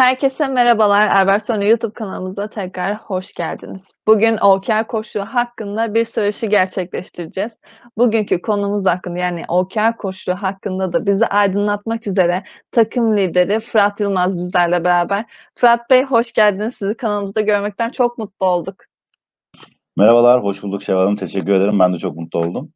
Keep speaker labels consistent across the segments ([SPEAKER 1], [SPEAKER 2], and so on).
[SPEAKER 1] Herkese merhabalar. Erbersonu YouTube kanalımıza tekrar hoş geldiniz. Bugün OKR koçluğu hakkında bir söyleşi gerçekleştireceğiz. Bugünkü konumuz hakkında yani OKR koçluğu hakkında da bizi aydınlatmak üzere takım lideri Fırat Yılmaz bizlerle beraber. Fırat Bey hoş geldiniz. Sizi kanalımızda görmekten çok mutlu olduk.
[SPEAKER 2] Merhabalar, hoş bulduk Şevval Hanım. Teşekkür ederim. Ben de çok mutlu oldum.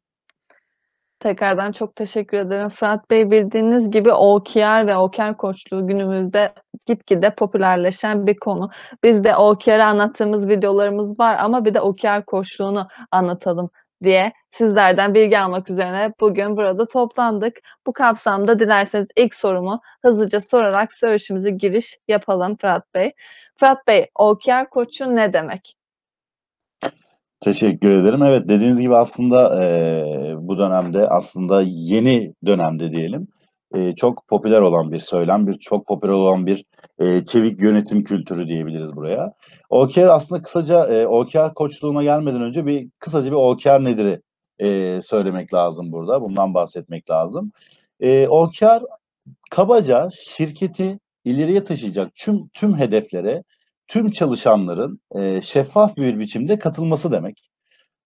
[SPEAKER 1] Tekrardan çok teşekkür ederim. Fırat Bey bildiğiniz gibi OKR ve OKR koçluğu günümüzde gitgide popülerleşen bir konu. Biz de OKR'ı anlattığımız videolarımız var ama bir de OKR koçluğunu anlatalım diye sizlerden bilgi almak üzere bugün burada toplandık. Bu kapsamda dilerseniz ilk sorumu hızlıca sorarak söyleşimize giriş yapalım Fırat Bey. Fırat Bey, OKR koçu ne demek?
[SPEAKER 2] Teşekkür ederim. Evet, dediğiniz gibi aslında, eee, bu dönemde, aslında yeni dönemde diyelim, eee, çok popüler olan bir söylem, bir çok popüler olan bir, eee, çevik yönetim kültürü diyebiliriz buraya. OKR aslında kısaca, eee, OKR koçluğuna gelmeden önce bir kısaca bir OKR nedir'i, eee, söylemek lazım burada. Bundan bahsetmek lazım. Eee, OKR kabaca şirketi ileriye taşıyacak tüm tüm hedeflere, tüm çalışanların, eee, şeffaf bir biçimde katılması demek.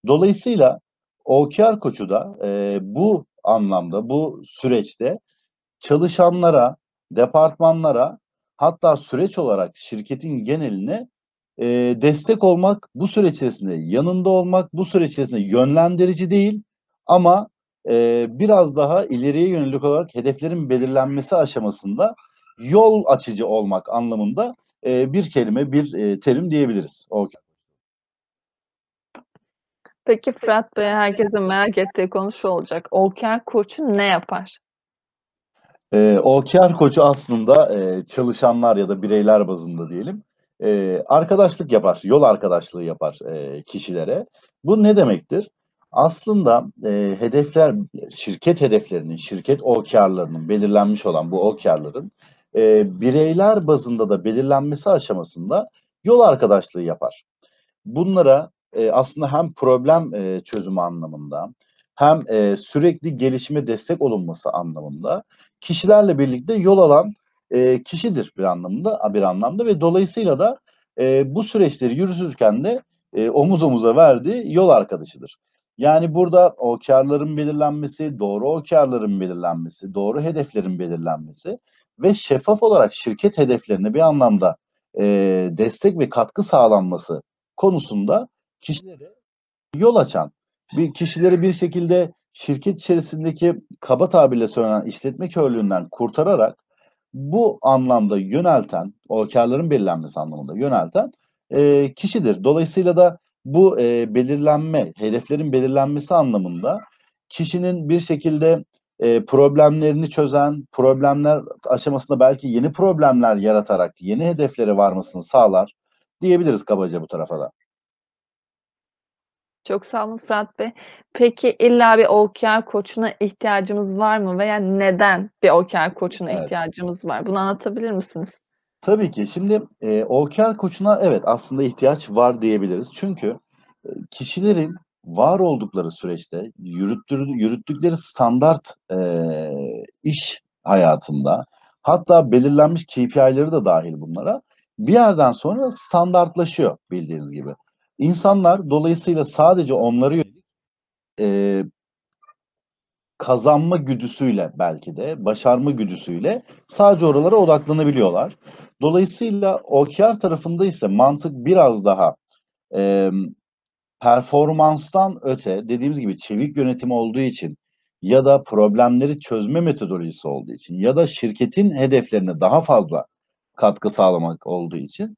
[SPEAKER 2] Dolayısıyla OKR koçu da, eee, bu anlamda, bu süreçte çalışanlara, departmanlara hatta süreç olarak şirketin geneline, eee, destek olmak, bu süreç içerisinde yanında olmak, bu süreç içerisinde yönlendirici değil ama, eee, biraz daha ileriye yönelik olarak hedeflerin belirlenmesi aşamasında yol açıcı olmak anlamında, eee, bir kelime, bir, eee, terim diyebiliriz OKR.
[SPEAKER 1] Peki Fırat Bey, herkesin merak ettiği konu şu olacak: OKR koçu ne yapar?
[SPEAKER 2] Eee, OKR koçu aslında, eee, çalışanlar ya da bireyler bazında diyelim, eee, arkadaşlık yapar, yol arkadaşlığı yapar, eee, kişilere. Bu ne demektir? Aslında, eee, hedefler, şirket hedeflerinin, şirket OKR'larının belirlenmiş olan bu OKR'ların, eee, bireyler bazında da belirlenmesi aşamasında yol arkadaşlığı yapar. Bunlara, eee, aslında hem problem, eee, çözümü anlamında hem, eee, sürekli gelişime destek olunması anlamında kişilerle birlikte yol alan, eee, kişidir bir anlamda bir anlamda ve dolayısıyla da, eee, bu süreçleri yürütürken de, eee, omuz omuza verdiği yol arkadaşıdır. Yani burada OKR'ların belirlenmesi, doğru OKR'ların belirlenmesi, doğru hedeflerin belirlenmesi ve şeffaf olarak şirket hedeflerine bir anlamda, eee, destek ve katkı sağlanması konusunda kişilere yol açan, bir kişileri bir şekilde şirket içerisindeki kaba tabirle söylenen işletme körlüğünden kurtararak bu anlamda yönelten, OKR'ların belirlenmesi anlamında yönelten, eee, kişidir. Dolayısıyla da bu, eee, belirlenme, hedeflerin belirlenmesi anlamında kişinin bir şekilde, eee, problemlerini çözen, problemler aşamasında belki yeni problemler yaratarak yeni hedeflere varmasını sağlar diyebiliriz kabaca bu tarafa da.
[SPEAKER 1] Çok sağ olun Fırat Bey. Peki illa bir OKR koçuna ihtiyacımız var mı veya neden bir OKR koçuna
[SPEAKER 2] Evet.
[SPEAKER 1] ihtiyacımız var? Bunu anlatabilir misiniz?
[SPEAKER 2] Tabii ki. Şimdi, eee, OKR koçuna evet, aslında ihtiyaç var diyebiliriz. Çünkü, eee, kişilerin var oldukları süreçte yürüttükleri standart, eee, iş hayatında hatta belirlenmiş KPI'leri de dâhil bunlara, bir yerden sonra standartlaşıyor bildiğiniz gibi. İnsanlar dolayısıyla sadece yönelik, eee kazanma güdüsüyle belki de, başarma güdüsüyle sadece oralara odaklanabiliyorlar. Dolayısıyla OKR tarafında ise mantık biraz daha, emm, performanstan öte, dediğimiz gibi çevik yönetim olduğu için ya da problemleri çözme metodolojisi olduğu için ya da şirketin hedeflerine daha fazla katkı sağlamak olduğu için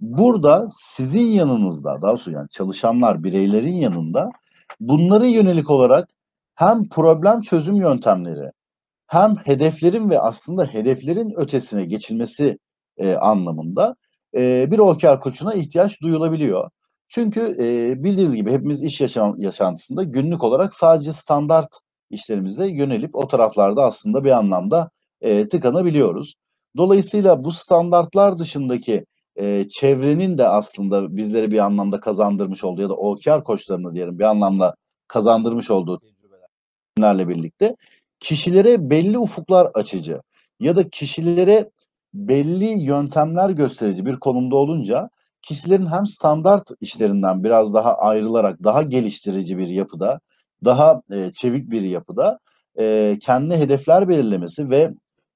[SPEAKER 2] burada sizin yanınızda, daha doğrusu yani çalışanlar, bireylerin yanında bunlara yönelik olarak hem problem çözüm yöntemleri hem hedeflerin ve aslında hedeflerin ötesine geçilmesi, eee, anlamında, eee, bir OKR koçuna ihtiyaç duyulabiliyor. Çünkü, eee, bildiğiniz gibi hepimiz iş yaşam yaşantısında günlük olarak sadece standart işlerimize yönelip o taraflarda aslında bir anlamda, eee, tıkanabiliyoruz. Dolayısıyla bu standartlar dışındaki, eee, çevrenin de aslında bizlere bir anlamda kazandırmış olduğu ya da OKR koçlarına diyelim bir anlamda kazandırmış olduğu tecrübelerle birlikte kişilere belli ufuklar açıcı ya da kişilere belli yöntemler gösterici bir konumda olunca kişilerin hem standart işlerinden biraz daha ayrılarak daha geliştirici bir yapıda, daha, eee, çevik bir yapıda, eee, kendine hedefler belirlemesi ve,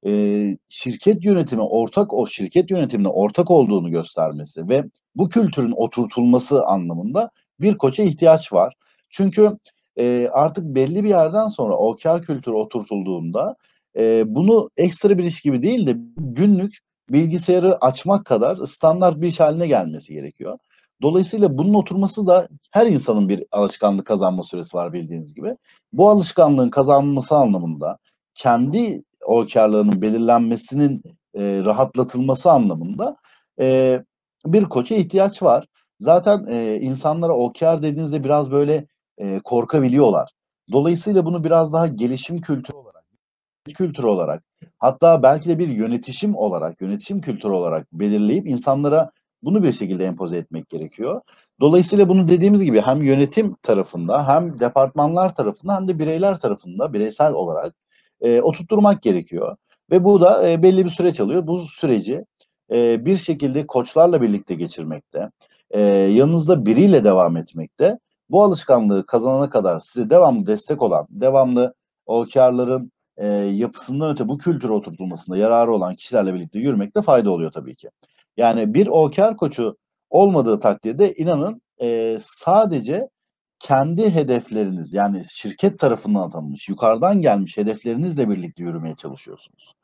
[SPEAKER 2] eee, şirket yönetimi ortak o şirket yönetimine ortak olduğunu göstermesi ve bu kültürün oturtulması anlamında bir koça ihtiyaç var. Çünkü, eee, artık belli bir yerden sonra OKR kültürü oturtulduğunda, eee, bunu ekstra bir iş gibi değil de günlük bilgisayarı açmak kadar standart bir iş hâline gelmesi gerekiyor. Dolayısıyla bunun oturması da her insanın bir alışkanlık kazanma süresi var bildiğiniz gibi. Bu alışkanlığın kazanması anlamında, kendi OKR'larının belirlenmesinin, eee, rahatlatılması anlamında, eee, bir koça ihtiyaç var. Zaten, eee, insanlara OKR dediğinizde biraz böyle, eee, korkabiliyorlar. Dolayısıyla bunu biraz daha gelişim kültürü olarak, kültürü olarak hatta belki de bir yönetişim olarak, yönetişim kültürü olarak belirleyip insanlara bunu bir şekilde empoze etmek gerekiyor. Dolayısıyla bunu dediğimiz gibi hem yönetim tarafında hem departmanlar tarafında hem de bireyler tarafında bireysel olarak, eee, oturtturmak gerekiyor ve bu da, eee, belli bir süreç alıyor. Bu süreci, eee, bir şekilde koçlarla birlikte geçirmekte, eee, yanınızda biriyle devam etmekte, bu alışkanlığı kazanana kadar size devamlı destek olan, devamlı OKR'ların, eee, yapısından öte bu kültüre oturtulmasında yararı olan kişilerle birlikte yürümekte fayda oluyor tabii ki. Yani bir OKR koçu olmadığı takdirde inanın, eee, sadece kendi hedefleriniz yani şirket tarafından atanmış, yukarıdan gelmiş hedeflerinizle birlikte yürümeye çalışıyorsunuz.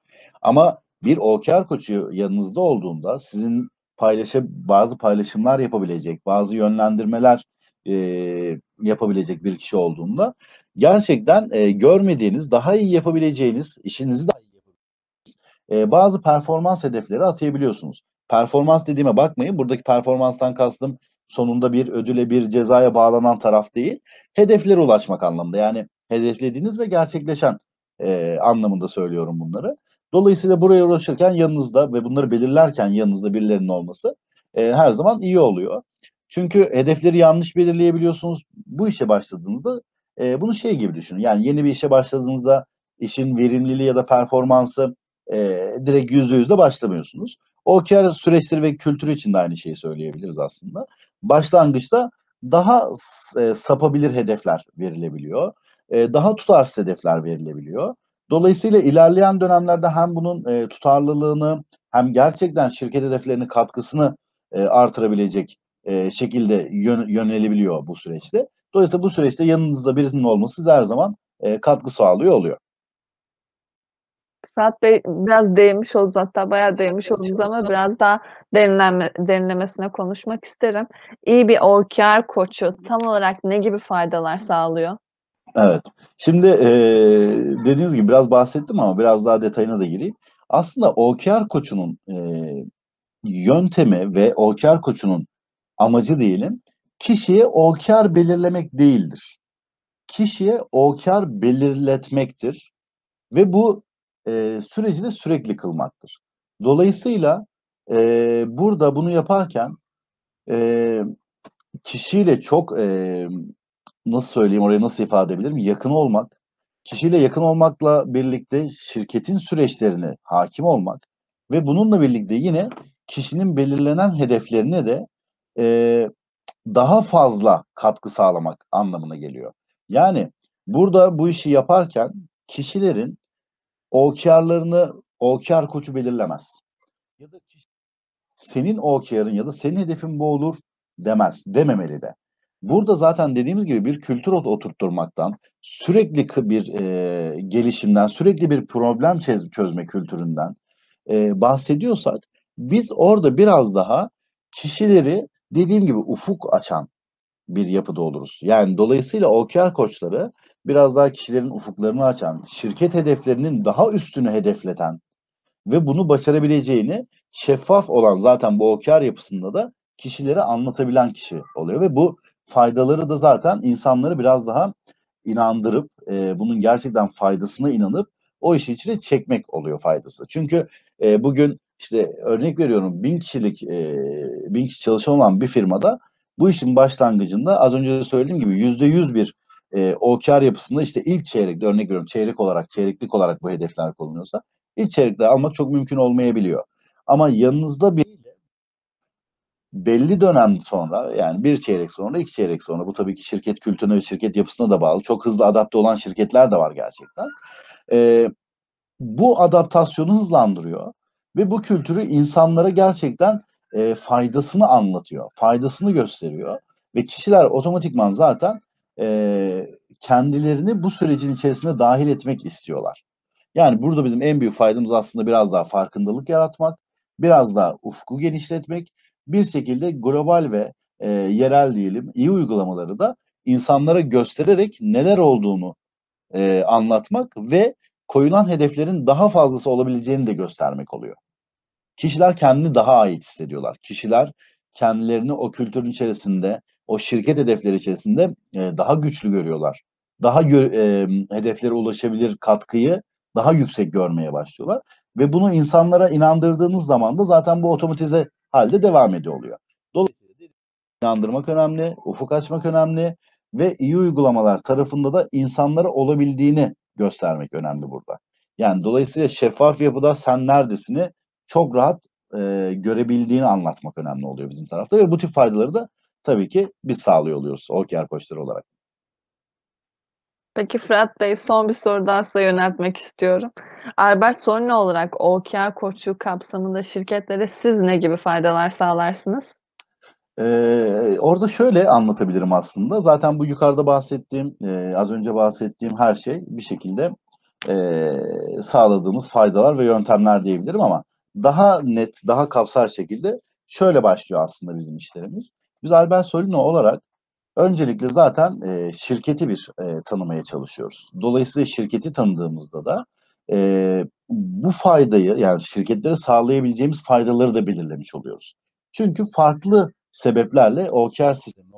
[SPEAKER 2] Ama bir OKR koçu yanınızda olduğunda sizin paylaşa bazı paylaşımlar yapabilecek, bazı yönlendirmeler, eee, yapabilecek bir kişi olduğunda gerçekten, eee, görmediğiniz, daha iyi yapabileceğiniz, işinizi daha iyi yapabileceğiniz, eee, bazı performans hedefleri atayabiliyorsunuz. Performans dediğime bakmayın, buradaki performanstan kastım sonunda bir ödüle, bir cezaya bağlanan taraf değil, hedeflere ulaşmak anlamında. Yani hedeflediğiniz ve gerçekleşen, eee, anlamında söylüyorum bunları. Dolayısıyla buraya ulaşırken yanınızda ve bunları belirlerken yanınızda birilerinin olması, eee, her zaman iyi oluyor. Çünkü hedefleri yanlış belirleyebiliyorsunuz. Bu işe başladığınızda, eee, bunu şey gibi düşünün, yani yeni bir işe başladığınızda işin verimliliği ya da performansı, eee, direkt %100'le başlamıyorsunuz. OKR süreçleri ve kültürü için de aynı şeyi söyleyebiliriz aslında. Başlangıçta daha eee, sapabilir hedefler verilebiliyor. Eee, daha tutarsız hedefler verilebiliyor. Dolayısıyla ilerleyen dönemlerde hem bunun, eee, tutarlılığını hem gerçekten şirket hedeflerine katkısını, eee, artırabilecek, eee, şekilde yön yönelebiliyor bu süreçte. Dolayısıyla bu süreçte yanınızda birisinin olması size her zaman, eee, katkı sağlıyor oluyor.
[SPEAKER 1] Fırat Bey, biraz değinmiş oldunuz hatta bayağı değinmiş oldunuz ama biraz daha derinlenme derinlemesine konuşmak isterim. İyi bir OKR koçu tam olarak ne gibi faydalar sağlıyor?
[SPEAKER 2] Evet. Şimdi, eee, dediğiniz gibi biraz bahsettim ama biraz daha detayına da gireyim. Aslında OKR koçunun, eee, yöntemi ve OKR koçunun amacı diyelim, kişiye OKR belirlemek değildir. Kişiye OKR belirletmektir ve bu, eee, süreci de sürekli kılmaktır. Dolayısıyla, eee, burada bunu yaparken, eee, kişiyle çok, emm, nasıl söyleyeyim, orayı nasıl ifade edebilirim? Yakın olmak, kişiyle yakın olmakla birlikte şirketin süreçlerine hâkim olmak ve bununla birlikte yine kişinin belirlenen hedeflerine de, eee, daha fazla katkı sağlamak anlamına geliyor. Yani burada bu işi yaparken kişilerin OKR'larını OKR koçu belirlemez. Ya da senin OKR'ın ya da senin hedefin bu olur demez, dememeli de. Burada zaten dediğimiz gibi bir kültür ot oturtturmaktan, sürekli bir, eee, gelişimden, sürekli bir problem çez çözme kültüründen, eee, bahsediyorsak biz orada biraz daha kişileri dediğim gibi ufuk açan bir yapıda oluruz. Yani dolayısıyla OKR koçları biraz daha kişilerin ufuklarını açan, şirket hedeflerinin daha üstünü hedefleten ve bunu başarabileceğini şeffaf olan zaten bu OKR yapısında da kişilere anlatabilen kişi oluyor ve bu faydaları da zaten insanları biraz daha inandırıp, eee, bunun gerçekten faydasına inanıp o işin içine çekmek oluyor faydası. Çünkü, eee, bugün, işte, örnek veriyorum 1000 kişilik, eee, 1000 kişi çalışan olan bir firmada bu işin başlangıcında az önce de söylediğim gibi %100 bir, eee, OKR yapısında, işte, ilk çeyrekte örnek veriyorum çeyrek olarak, çeyreklik olarak bu hedefler konuluyorsa ilk çeyrekte almak çok mümkün olmayabiliyor. Ama yanınızda biriyle belli dönem sonra, yani 1 çeyrek sonra, 2 çeyrek sonra, bu tabii ki şirket kültürüne ve şirket yapısına da bağlı. Çok hızlı adapte olan şirketler de var gerçekten. Eee, bu adaptasyonu hızlandırıyor ve bu kültürü insanlara gerçekten, eee, faydasını anlatıyor, faydasını gösteriyor ve kişiler otomatikman zaten, eee, kendilerini bu sürecin içerisine dâhil etmek istiyorlar. Yani burada bizim en büyük faydamız aslında biraz daha farkındalık yaratmak, biraz daha ufku genişletmek, bir şekilde global ve, eee, yerel diyelim, iyi uygulamaları da insanlara göstererek neler olduğunu, eee, anlatmak ve koyulan hedeflerin daha fazlası olabileceğini de göstermek oluyor. Kişiler kendini daha ait hissediyorlar. Kişiler kendilerini o kültürün içerisinde, o şirket hedefleri içerisinde, eee, daha güçlü görüyorlar. Daha gö emm, hedeflere ulaşabilir katkıyı daha yüksek görmeye başlıyorlar ve bunu insanlara inandırdığınız zaman da zaten bu otomatize hâlde devam ediyor oluyor. Dolayısıyla inandırmak önemli, ufuk açmak önemli ve iyi uygulamalar tarafında da insanlara olabildiğini göstermek önemli burada. Yani dolayısıyla şeffaf yapıda "Sen neredesin?"i çok rahat, eee, görebildiğini anlatmak önemli oluyor bizim tarafta ve bu tip faydaları da tabii ki biz sağlıyor oluyoruz OKR koçları olarak.
[SPEAKER 1] Peki Fırat Bey, son bir soru daha size yöneltmek istiyorum. Albert Solina olarak OKR koçluğu kapsamında şirketlere siz ne gibi faydalar sağlarsınız?
[SPEAKER 2] Eee, orada şöyle anlatabilirim aslında. Zaten bu yukarıda bahsettiğim, eee, az önce bahsettiğim her şey bir şekilde, eee, sağladığımız faydalar ve yöntemler diyebilirim ama daha net, daha kapsar şekilde şöyle başlıyor aslında bizim işlerimiz. Biz Albert Solina olarak öncelikle zaten, eee, şirketi bir, eee, tanımaya çalışıyoruz. Dolayısıyla şirketi tanıdığımızda da, eee, bu faydayı, yani şirketlere sağlayabileceğimiz faydaları da belirlemiş oluyoruz. Çünkü farklı sebeplerle OKR sistemine,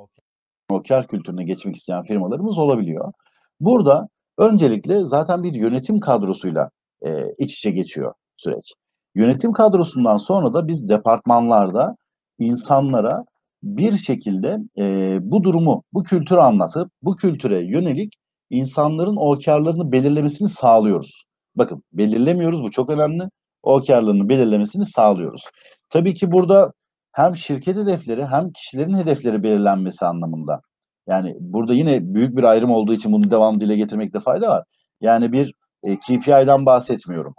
[SPEAKER 2] OKR kültürüne geçmek isteyen firmalarımız olabiliyor. Burada öncelikle zaten bir yönetim kadrosuyla, eee, iç içe geçiyor süreç. Yönetim kadrosundan sonra da biz departmanlarda insanlara bir şekilde, eee, bu durumu, bu kültürü anlatıp bu kültüre yönelik insanların OKR'larını belirlemesini sağlıyoruz. Bakın, belirlemiyoruz, bu çok önemli. OKR'larını belirlemesini sağlıyoruz. Tabii ki burada hem şirket hedefleri hem kişilerin hedefleri belirlenmesi anlamında. Yani burada yine büyük bir ayrım olduğu için bunu devamlı dile getirmekte fayda var. Yani bir, eee, KPI'den bahsetmiyorum.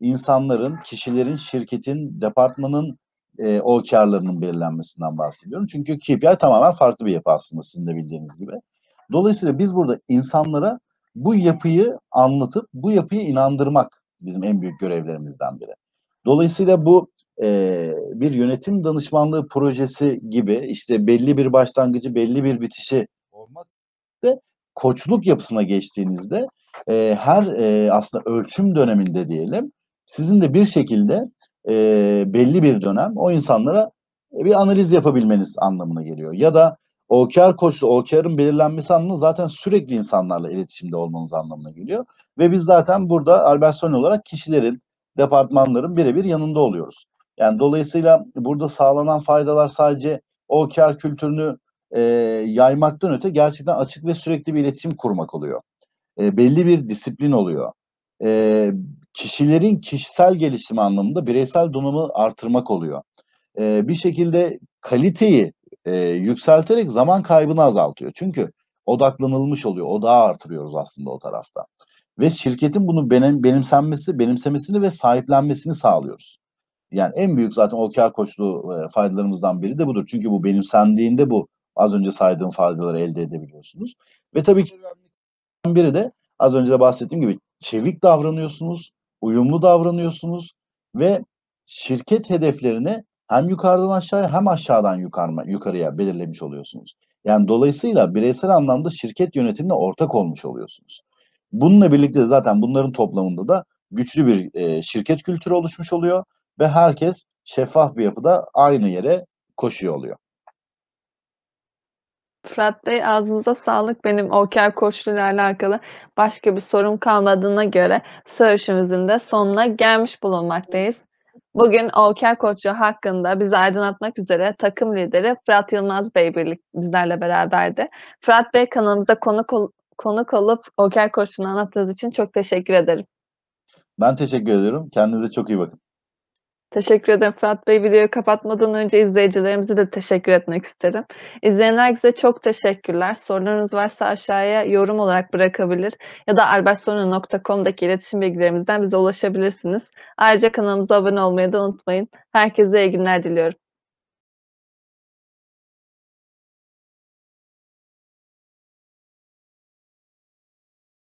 [SPEAKER 2] İnsanların, kişilerin, şirketin, departmanın, eee, OKR'larının belirlenmesinden bahsediyorum. Çünkü KPI tamamen farklı bir yapı aslında sizin de bildiğiniz gibi. Dolayısıyla biz burada insanlara bu yapıyı anlatıp bu yapıya inandırmak bizim en büyük görevlerimizden biri. Dolayısıyla bu, eee, bir yönetim danışmanlığı projesi gibi, işte, belli bir başlangıcı, belli bir bitişi olmak ve koçluk yapısına geçtiğinizde, eee, her, eee, aslında ölçüm döneminde diyelim, sizin de bir şekilde, eee, belli bir dönem o insanlara, eee, bir analiz yapabilmeniz anlamına geliyor. Ya da OKR koçluğu, OKR'ın belirlenmesi anlamında zaten sürekli insanlarla iletişimde olmanız anlamına geliyor ve biz zaten burada Albert olarak kişilerin, departmanların bire bir yanında oluyoruz. Yani dolayısıyla burada sağlanan faydalar sadece OKR kültürünü, eee, yaymaktan öte gerçekten açık ve sürekli bir iletişim kurmak oluyor. Eee, belli bir disiplin oluyor. Eee, kişilerin kişisel gelişimi anlamında bireysel donanımı artırmak oluyor. Eee, bir şekilde kaliteyi, eee, yükselterek zaman kaybını azaltıyor. Çünkü odaklanılmış oluyor, odağı artırıyoruz aslında o tarafta ve şirketin bunu benim benimsenmesi benimsemesini ve sahiplenmesini sağlıyoruz. Yani en büyük zaten OKR koçluğu, eee, faydalarımızdan biri de budur. Çünkü bu benimsendiğinde bu az önce saydığım faydaları elde edebiliyorsunuz ve tabii ki biri de az önce de bahsettiğim gibi çevik davranıyorsunuz, uyumlu davranıyorsunuz ve şirket hedeflerini hem yukarıdan aşağıya hem aşağıdan yukarma yukarıya belirlemiş oluyorsunuz. Yani dolayısıyla bireysel anlamda şirket yönetimine ortak olmuş oluyorsunuz. Bununla birlikte zaten bunların toplamında da güçlü bir, eee, şirket kültürü oluşmuş oluyor ve herkes şeffaf bir yapıda aynı yere koşuyor oluyor.
[SPEAKER 1] Fırat Bey, ağzınıza sağlık. Benim OKR koçluğuyla alakalı başka bir sorum kalmadığına göre söyleşimizin de sonuna gelmiş bulunmaktayız. Bugün OKR koçluğu hakkında bizi aydınlatmak üzere takım lideri Fırat Yılmaz Bey birlik bizlerle beraberdi. Fırat Bey, kanalımıza konuk ol konuk olup OKR koçluğunu anlattığınız için çok teşekkür ederim.
[SPEAKER 2] Ben teşekkür ediyorum. Kendinize çok iyi bakın.
[SPEAKER 1] Teşekkür ederim Fırat Bey. Videoyu kapatmadan önce izleyicilerimize de teşekkür etmek isterim. İzleyen herkese çok teşekkürler. Sorularınız varsa aşağıya yorum olarak bırakabilir ya da albertsorunu.com'daki iletişim bilgilerimizden bize ulaşabilirsiniz. Ayrıca kanalımıza abone olmayı da unutmayın. Herkese iyi günler diliyorum.